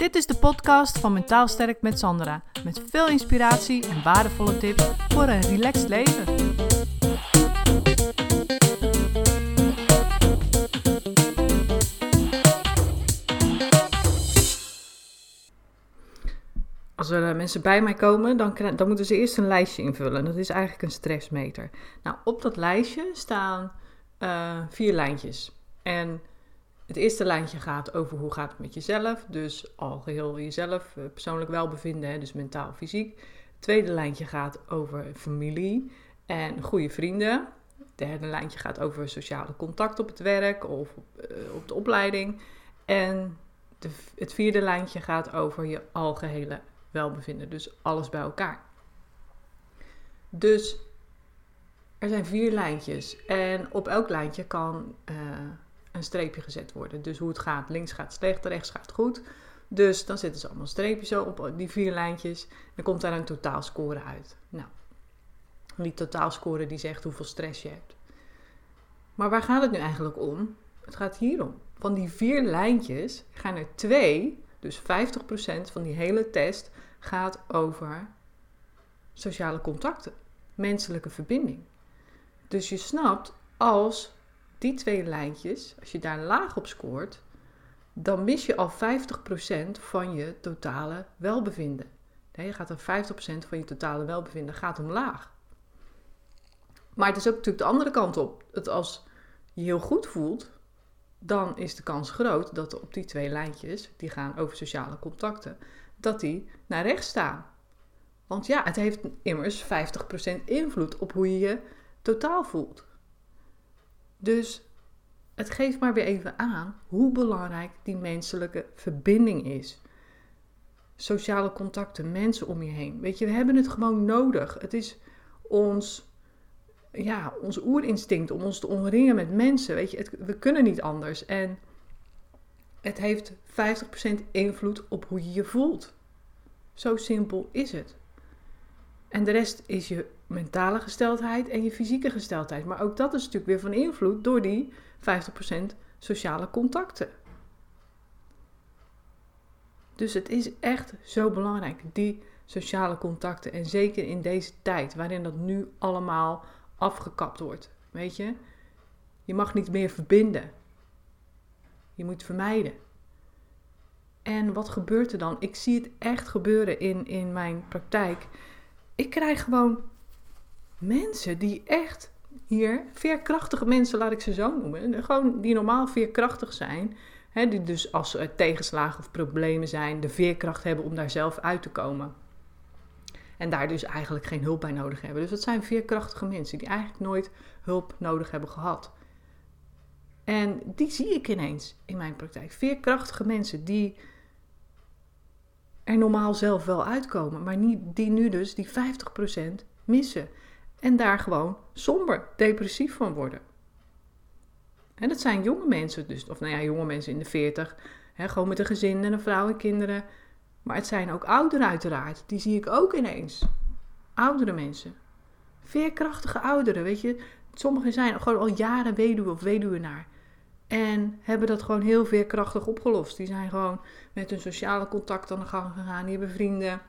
Dit is de podcast van Mentaal Sterk met Sandra. Met veel inspiratie en waardevolle tips voor een relaxed leven. Als er eh, mensen bij mij komen, dan, dan moeten ze eerst een lijstje invullen. Dat is eigenlijk een stressmeter. Nou, op dat lijstje staan eh, vier lijntjes. En het eerste lijntje gaat over hoe gaat het met jezelf. Dus al geheel jezelf, eh, persoonlijk welbevinden, dus mentaal, fysiek. Het tweede lijntje gaat over familie en goede vrienden. Het derde lijntje gaat over sociale contact op het werk of op, eh, de opleiding. En het vierde lijntje gaat over je algehele welbevinden. Dus alles bij elkaar. Dus er zijn vier lijntjes. En op elk lijntje kan eh, een streepje gezet worden. Dus hoe het gaat. Links gaat slecht, rechts gaat goed. Dus dan zetten ze allemaal streepjes zo op die vier lijntjes. Dan komt daar een totaalscore uit. Nou, die totaalscore die zegt hoeveel stress je hebt. Maar waar gaat het nu eigenlijk om? Het gaat hierom. Van die vier lijntjes gaan er twee, dus 50% van die hele test, gaat over sociale contacten, menselijke verbinding. Dus je snapt, als die twee lijntjes, als je daar laag op scoort, dan mis je al 50% van je totale welbevinden. Je gaat er 50% van je totale welbevinden gaat omlaag. Maar het is ook natuurlijk de andere kant op. Dat als je heel goed voelt, dan is de kans groot dat op die twee lijntjes, die gaan over sociale contacten, dat die naar rechts staan. Want ja, het heeft immers 50% invloed op hoe je je totaal voelt. Dus het geeft maar weer even aan hoe belangrijk die menselijke verbinding is. Sociale contacten, mensen om je heen. Weet je, we hebben het gewoon nodig. Het is ons, ja, ons oerinstinct om ons te omringen met mensen. Weet je, het, we kunnen niet anders. En het heeft 50% invloed op hoe je je voelt. Zo simpel is het. En de rest is je mentale gesteldheid en je fysieke gesteldheid. Maar ook dat is natuurlijk weer van invloed door die 50% sociale contacten. Dus het is echt zo belangrijk, die sociale contacten. En zeker in deze tijd, waarin dat nu allemaal afgekapt wordt. Weet je, je mag niet meer verbinden. Je moet vermijden. En wat gebeurt er dan? Ik zie het echt gebeuren in, in mijn praktijk. Ik krijg gewoon mensen die echt hier, veerkrachtige mensen, laat ik ze zo noemen. Gewoon die normaal veerkrachtig zijn. Hè, die dus als er tegenslagen of problemen zijn, de veerkracht hebben om daar zelf uit te komen. En daar dus eigenlijk geen hulp bij nodig hebben. Dus dat zijn veerkrachtige mensen die eigenlijk nooit hulp nodig hebben gehad. En die zie ik ineens in mijn praktijk. Veerkrachtige mensen die er normaal zelf wel uitkomen, maar niet, die nu dus die 50% missen. En daar gewoon somber, depressief van worden. En dat zijn jonge mensen, dus, of nou ja, jonge mensen in de 40, hè, gewoon met een gezin en een vrouw en kinderen. Maar het zijn ook ouderen uiteraard, die zie ik ook ineens. Oudere mensen. Veerkrachtige ouderen, weet je. Sommigen zijn gewoon al jaren weduwe of weduwenaar. En hebben dat gewoon heel veerkrachtig opgelost. Die zijn gewoon met hun sociale contact aan de gang gegaan. Die hebben vrienden.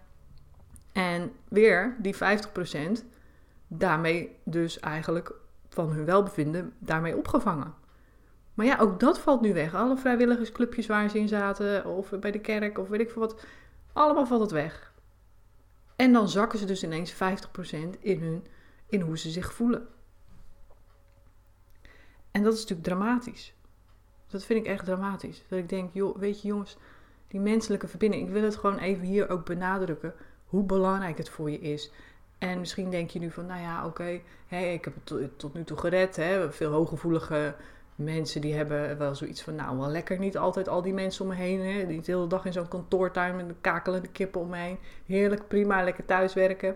En weer die 50%, daarmee dus eigenlijk van hun welbevinden, daarmee opgevangen. Maar ja, ook dat valt nu weg. Alle vrijwilligersclubjes waar ze in zaten, of bij de kerk, of weet ik veel wat. Allemaal valt het weg. En dan zakken ze dus ineens 50% in, hun, in hoe ze zich voelen. En dat is natuurlijk dramatisch. Dat vind ik echt dramatisch. Dat ik denk, joh, weet je jongens, die menselijke verbinding. Ik wil het gewoon even hier ook benadrukken. Hoe belangrijk het voor je is. En misschien denk je nu van, nou ja, oké, okay, ik heb het tot, nu toe gered. Hè. Veel hooggevoelige mensen die hebben wel zoiets van, nou wel lekker niet altijd al die mensen om me heen. Hè. Die de hele dag in zo'n kantoortuin met kakelende kippen om me heen. Heerlijk, prima, lekker thuiswerken.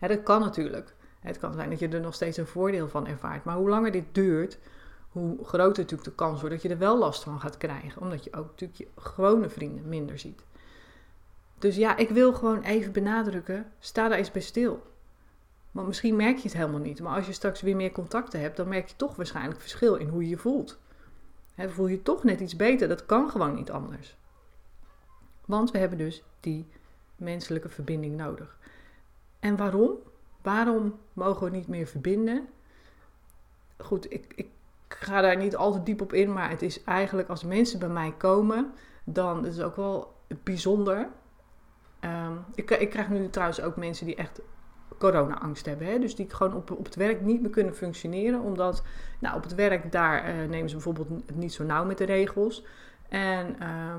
Ja, dat kan natuurlijk. Het kan zijn dat je er nog steeds een voordeel van ervaart. Maar hoe langer dit duurt, hoe groter natuurlijk de kans wordt dat je er wel last van gaat krijgen. Omdat je ook natuurlijk je gewone vrienden minder ziet. Dus ja, ik wil gewoon even benadrukken, sta daar eens bij stil. Want misschien merk je het helemaal niet. Maar als je straks weer meer contacten hebt, dan merk je toch waarschijnlijk verschil in hoe je je voelt. He, voel je toch net iets beter, dat kan gewoon niet anders. Want we hebben dus die menselijke verbinding nodig. En waarom? Waarom mogen we niet meer verbinden? Goed, ik, ik ga daar niet al te diep op in, maar het is eigenlijk als mensen bij mij komen, dan is het ook wel bijzonder. Ehm, ik, ik krijg nu trouwens ook mensen die echt corona-angst hebben. Hè? Dus die gewoon op, op het werk niet meer kunnen functioneren. Omdat nou, op het werk daar uh, nemen ze bijvoorbeeld niet zo nauw met de regels. En uh,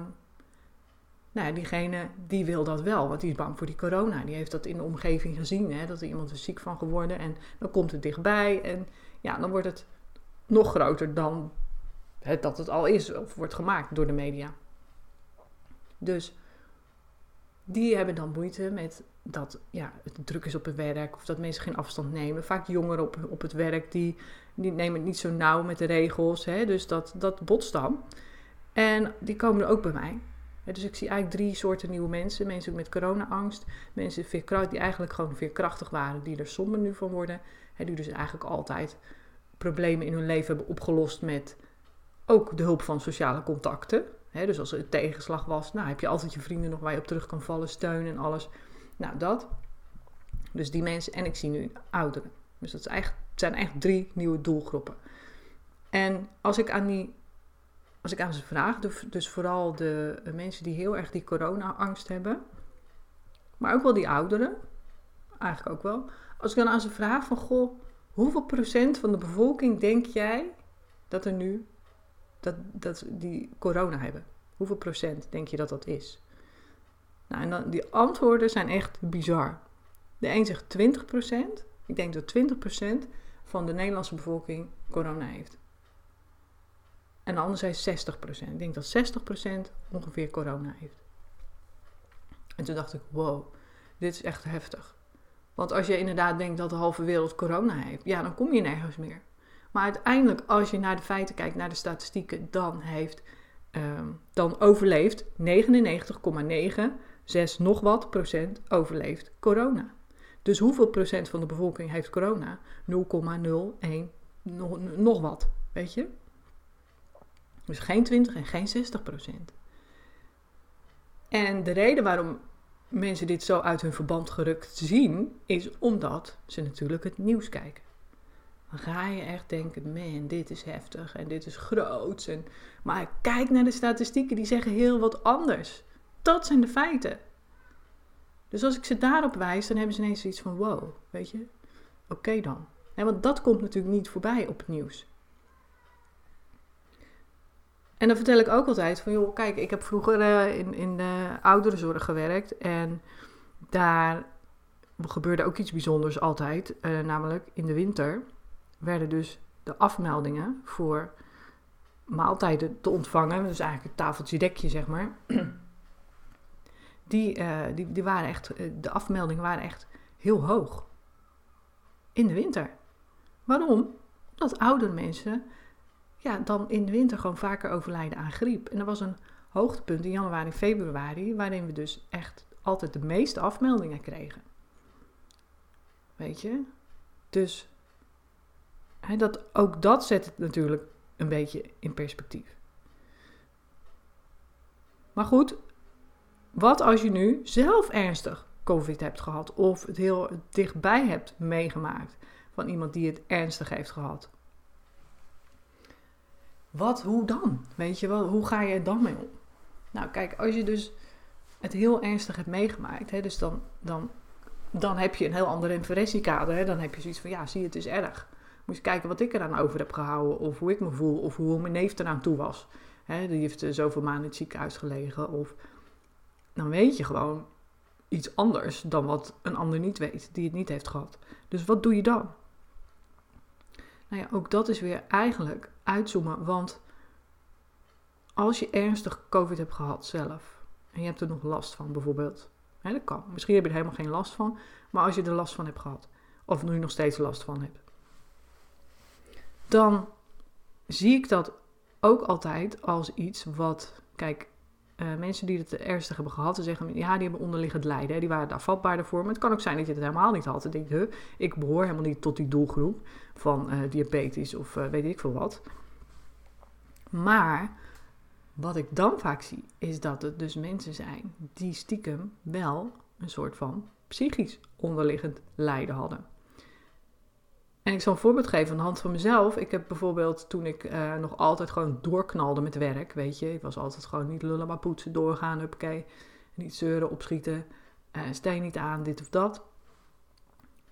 nou, diegene die wil dat wel, want die is bang voor die corona. Die heeft dat in de omgeving gezien, hè, dat er iemand is ziek van geworden. En dan komt het dichtbij en ja, dan wordt het nog groter dan dat het al is of wordt gemaakt door de media. Dus die hebben dan moeite met dat ja, het druk is op het werk of dat mensen geen afstand nemen. Vaak jongeren op, op het werk die, die nemen het niet zo nauw met de regels. Hè, dus dat, dat botst dan. En die komen er ook bij mij. Dus ik zie eigenlijk drie soorten nieuwe mensen. Mensen met corona-angst. Mensen die eigenlijk gewoon veerkrachtig waren, die er somber nu van worden. Die dus eigenlijk altijd problemen in hun leven hebben opgelost met ook de hulp van sociale contacten. Dus als er een tegenslag was, nou heb je altijd je vrienden nog waar je op terug kan vallen, steun en alles. Nou, dat. Dus die mensen. En ik zie nu ouderen. Dus dat zijn echt drie nieuwe doelgroepen. En als ik aan die als ik aan ze vraag, dus vooral de mensen die heel erg die corona-angst hebben, maar ook wel die ouderen, eigenlijk ook wel. Als ik dan aan ze vraag van, goh, hoeveel procent van de bevolking denk jij dat er nu, dat, dat die corona hebben? Hoeveel procent denk je dat dat is? Nou, en dan, die antwoorden zijn echt bizar. De een zegt 20 procent. Ik denk dat 20 procent van de Nederlandse bevolking corona heeft. En de ander zei 60%. Ik denk dat 60% ongeveer corona heeft. En toen dacht ik, wow, dit is echt heftig. Want als je inderdaad denkt dat de halve wereld corona heeft, ja, dan kom je nergens meer. Maar uiteindelijk, als je naar de feiten kijkt, naar de statistieken, dan heeft, um, dan overleeft 99,96 nog wat procent overleeft corona. Dus hoeveel procent van de bevolking heeft corona? 0,01 nog, nog wat, weet je? Dus geen 20 en geen 60 procent. En de reden waarom mensen dit zo uit hun verband gerukt zien, is omdat ze natuurlijk het nieuws kijken. Dan ga je echt denken, man, dit is heftig en dit is groot. En, maar kijk naar de statistieken, die zeggen heel wat anders. Dat zijn de feiten. Dus als ik ze daarop wijs, dan hebben ze ineens zoiets van, wow, weet je, oké dan. Want dat komt natuurlijk niet voorbij op het nieuws. En dan vertel ik ook altijd van, joh, kijk, ik heb vroeger uh, in, in de ouderenzorg gewerkt. En daar gebeurde ook iets bijzonders altijd. Uh, namelijk in de winter werden dus de afmeldingen voor maaltijden te ontvangen. Dus eigenlijk het tafeltje dekje, zeg maar. Die, uh, die, die waren echt, de afmeldingen waren echt heel hoog. In de winter. Waarom? Omdat oudere mensen ja, dan in de winter gewoon vaker overlijden aan griep. En er was een hoogtepunt in januari, februari, waarin we dus echt altijd de meeste afmeldingen kregen. Weet je? Dus dat, ook dat zet het natuurlijk een beetje in perspectief. Maar goed, wat als je nu zelf ernstig COVID hebt gehad of het heel dichtbij hebt meegemaakt van iemand die het ernstig heeft gehad? Wat, hoe dan? Weet je wel, hoe ga je er dan mee om? Nou, kijk, als je dus het heel ernstig hebt meegemaakt, hè, dus dan, dan, dan heb je een heel ander referentiekader. Hè, dan heb je zoiets van, ja, zie, het is erg. Moet je kijken wat ik eraan over heb gehouden, of hoe ik me voel, of hoe mijn neef eraan toe was. Hè, die heeft zoveel maanden in het ziekenhuis gelegen. Of dan weet je gewoon iets anders dan wat een ander niet weet, die het niet heeft gehad. Dus wat doe je dan? Nou ja, ook dat is weer eigenlijk uitzoomen. Want als je ernstig COVID hebt gehad zelf en je hebt er nog last van bijvoorbeeld. Dat kan. Misschien heb je er helemaal geen last van. Maar als je er last van hebt gehad. Of nu nog steeds last van hebt. Dan zie ik dat ook altijd als iets wat... Kijk, uh, mensen die het ernstig hebben gehad, ze zeggen ja, die hebben onderliggend lijden. Die waren daar vatbaarder voor. Maar het kan ook zijn dat je het helemaal niet had. Dan denk je, ik behoor helemaal niet tot die doelgroep van uh, diabetes of uh, weet ik veel wat. Maar Wat ik dan vaak zie, is dat het dus mensen zijn die stiekem wel een soort van psychisch onderliggend lijden hadden. En ik zal een voorbeeld geven aan de hand van mezelf. Ik heb bijvoorbeeld toen ik uh, nog altijd gewoon doorknalde met werk, weet je. Ik was altijd gewoon niet lullen maar poetsen, doorgaan, oké. Niet zeuren, opschieten, uh, steen niet aan, dit of dat.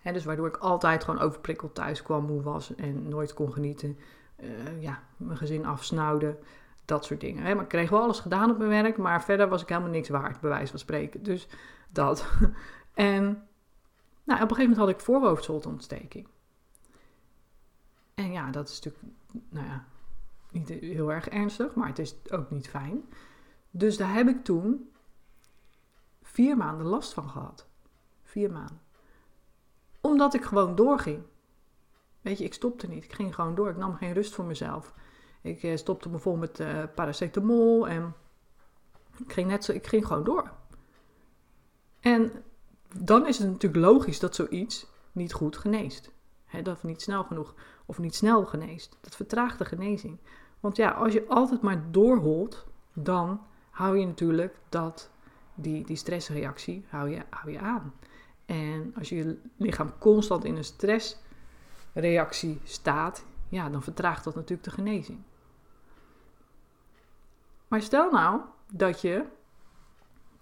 En dus waardoor ik altijd gewoon overprikkeld thuis kwam, moe was en nooit kon genieten. Uh, ja, mijn gezin afsnauwde, dat soort dingen. Hè. Maar ik kreeg wel alles gedaan op mijn werk, maar verder was ik helemaal niks waard, bij wijze van spreken. Dus dat. en nou, op een gegeven moment had ik voorhoofdzoltontsteking. En ja, dat is natuurlijk, nou ja, niet heel erg ernstig, maar het is ook niet fijn. Dus daar heb ik toen vier maanden last van gehad. Vier maanden. Omdat ik gewoon doorging. Weet je, ik stopte niet. Ik ging gewoon door. Ik nam geen rust voor mezelf. Ik eh, stopte vol met uh, paracetamol en ik ging, net zo, ik ging gewoon door. En dan is het natuurlijk logisch dat zoiets niet goed geneest. He, dat niet snel genoeg of niet snel geneest. Dat vertraagt de genezing. Want ja, als je altijd maar doorholt, dan hou je natuurlijk dat, die, die stressreactie hou je, hou je aan. En als je lichaam constant in een stressreactie staat, ja, dan vertraagt dat natuurlijk de genezing. Maar stel nou dat je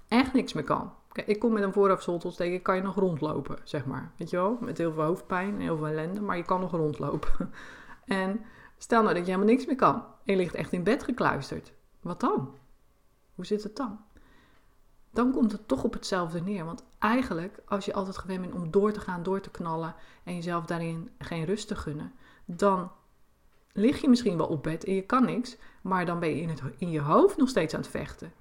echt niks meer kan. Ik kom met een voorhoofdzooltontsteking, kan je nog rondlopen, zeg maar. Weet je wel? Met heel veel hoofdpijn en heel veel ellende, maar je kan nog rondlopen. en stel nou dat je helemaal niks meer kan. En je ligt echt in bed gekluisterd. Wat dan? Hoe zit het dan? Dan komt het toch op hetzelfde neer. Want eigenlijk, als je altijd gewend bent om door te gaan, door te knallen en jezelf daarin geen rust te gunnen, dan lig je misschien wel op bed en je kan niks, maar dan ben je in, het, in je hoofd nog steeds aan het vechten.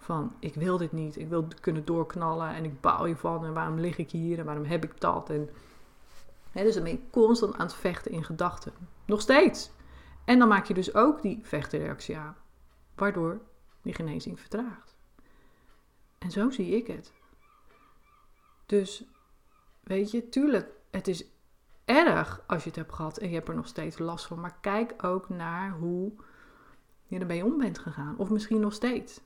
Van ik wil dit niet, ik wil kunnen doorknallen en ik baal hiervan en waarom lig ik hier en waarom heb ik dat. En, hè, dus dan ben je constant aan het vechten in gedachten. Nog steeds. En dan maak je dus ook die vechtenreactie aan, waardoor die genezing vertraagt. En zo zie ik het. Dus weet je, tuurlijk, het is erg als je het hebt gehad en je hebt er nog steeds last van. Maar kijk ook naar hoe je ermee om bent gegaan. Of misschien nog steeds.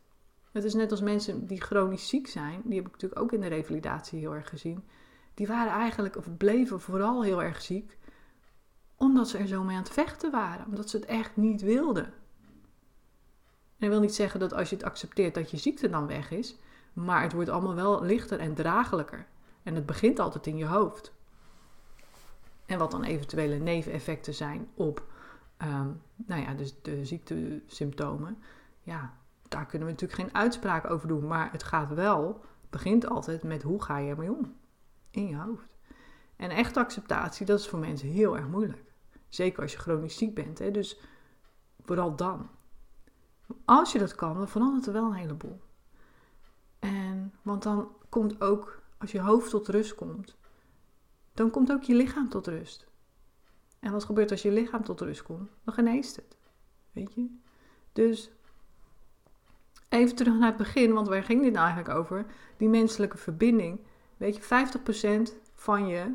Het is net als mensen die chronisch ziek zijn, die heb ik natuurlijk ook in de revalidatie heel erg gezien. Die waren eigenlijk, of bleven vooral heel erg ziek, omdat ze er zo mee aan het vechten waren. Omdat ze het echt niet wilden. En dat wil niet zeggen dat als je het accepteert dat je ziekte dan weg is. Maar het wordt allemaal wel lichter en draaglijker. En het begint altijd in je hoofd. En wat dan eventuele neveneffecten zijn op um, nou ja, dus de ziektesymptomen. Ja, daar kunnen we natuurlijk geen uitspraak over doen. Maar het gaat wel, begint altijd met hoe ga je ermee om in je hoofd. En echte acceptatie, dat is voor mensen heel erg moeilijk. Zeker als je chronisch ziek bent. Hè? Dus vooral dan. Als je dat kan, dan verandert er wel een heleboel. En, want dan komt ook, als je hoofd tot rust komt, dan komt ook je lichaam tot rust. En wat gebeurt als je lichaam tot rust komt? Dan geneest het. Weet je? Dus even terug naar het begin, want waar ging dit nou eigenlijk over? Die menselijke verbinding. Weet je, 50% van je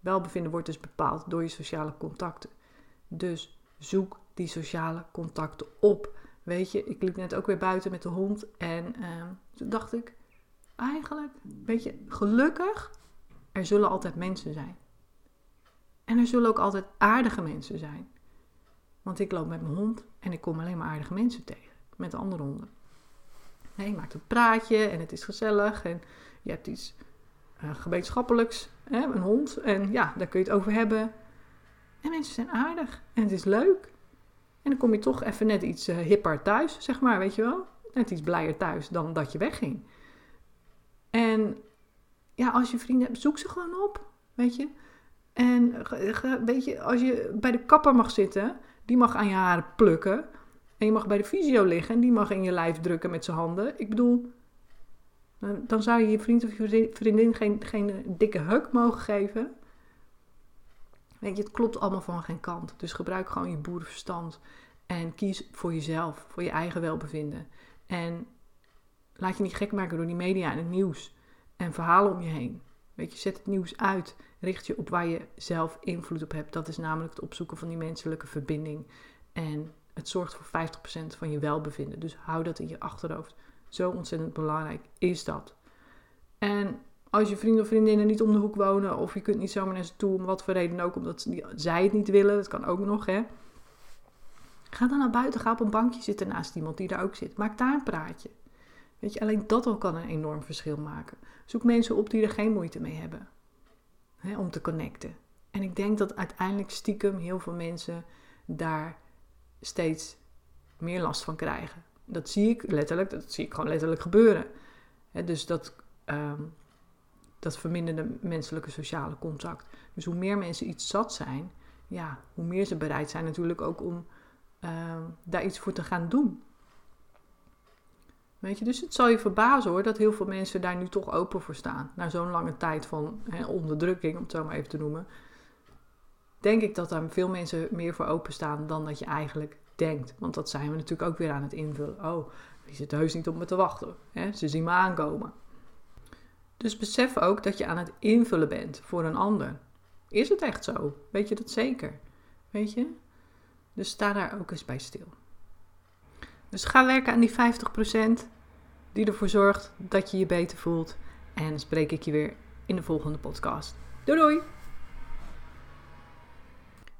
welbevinden wordt dus bepaald door je sociale contacten. Dus zoek die sociale contacten op. Weet je, ik liep net ook weer buiten met de hond en uh, toen dacht ik, eigenlijk, weet je, gelukkig, er zullen altijd mensen zijn. En er zullen ook altijd aardige mensen zijn. Want ik loop met mijn hond en ik kom alleen maar aardige mensen tegen. Met andere honden. Nee, je maakt een praatje en het is gezellig. En je hebt iets uh, gemeenschappelijks. Hè, een hond. En ja, daar kun je het over hebben. En mensen zijn aardig. En het is leuk. En dan kom je toch even net iets uh, hipper thuis, zeg maar, weet je wel. Net iets blijer thuis dan dat je wegging. En ja, als je vrienden hebt, zoek ze gewoon op, weet je. En weet je, als je bij de kapper mag zitten, die mag aan je haren plukken. En je mag bij de fysio liggen en die mag in je lijf drukken met zijn handen. Ik bedoel, dan zou je je vriend of je vriendin geen, geen dikke huk mogen geven. Weet je, het klopt allemaal van geen kant. Dus gebruik gewoon je boerenverstand. En kies voor jezelf, voor je eigen welbevinden. En laat je niet gek maken door die media en het nieuws. En verhalen om je heen. Weet je, zet het nieuws uit. Richt je op waar je zelf invloed op hebt. Dat is namelijk het opzoeken van die menselijke verbinding. En het zorgt voor 50% van je welbevinden. Dus hou dat in je achterhoofd. Zo ontzettend belangrijk is dat. En als je vrienden of vriendinnen niet om de hoek wonen, of je kunt niet zomaar naar ze toe, om wat voor reden ook, omdat zij het niet willen, dat kan ook nog, hè. Ga dan naar buiten, ga op een bankje zitten naast iemand die daar ook zit. Maak daar een praatje. Weet je, alleen dat al kan een enorm verschil maken. Zoek mensen op die er geen moeite mee hebben hè, om te connecten. En ik denk dat uiteindelijk stiekem heel veel mensen daar steeds meer last van krijgen. Dat zie ik letterlijk, dat zie ik gewoon letterlijk gebeuren. dus dat, um, dat verminderde menselijke sociale contact. Dus hoe meer mensen iets zat zijn, ja, hoe meer ze bereid zijn natuurlijk ook om ehm, daar iets voor te gaan doen. Weet je, dus het zal je verbazen hoor dat heel veel mensen daar nu toch open voor staan. Na zo'n lange tijd van onderdrukking, om het zo maar even te noemen. Denk ik dat daar veel mensen meer voor openstaan dan dat je eigenlijk denkt. Want dat zijn we natuurlijk ook weer aan het invullen. Oh, die zit heus niet op me te wachten. Hè? Ze zien me aankomen. Dus besef ook dat je aan het invullen bent voor een ander. Is het echt zo? Weet je dat zeker? Weet je? Dus sta daar ook eens bij stil. Dus ga werken aan die 50% die ervoor zorgt dat je je beter voelt. En spreek ik je weer in de volgende podcast. Doei doei!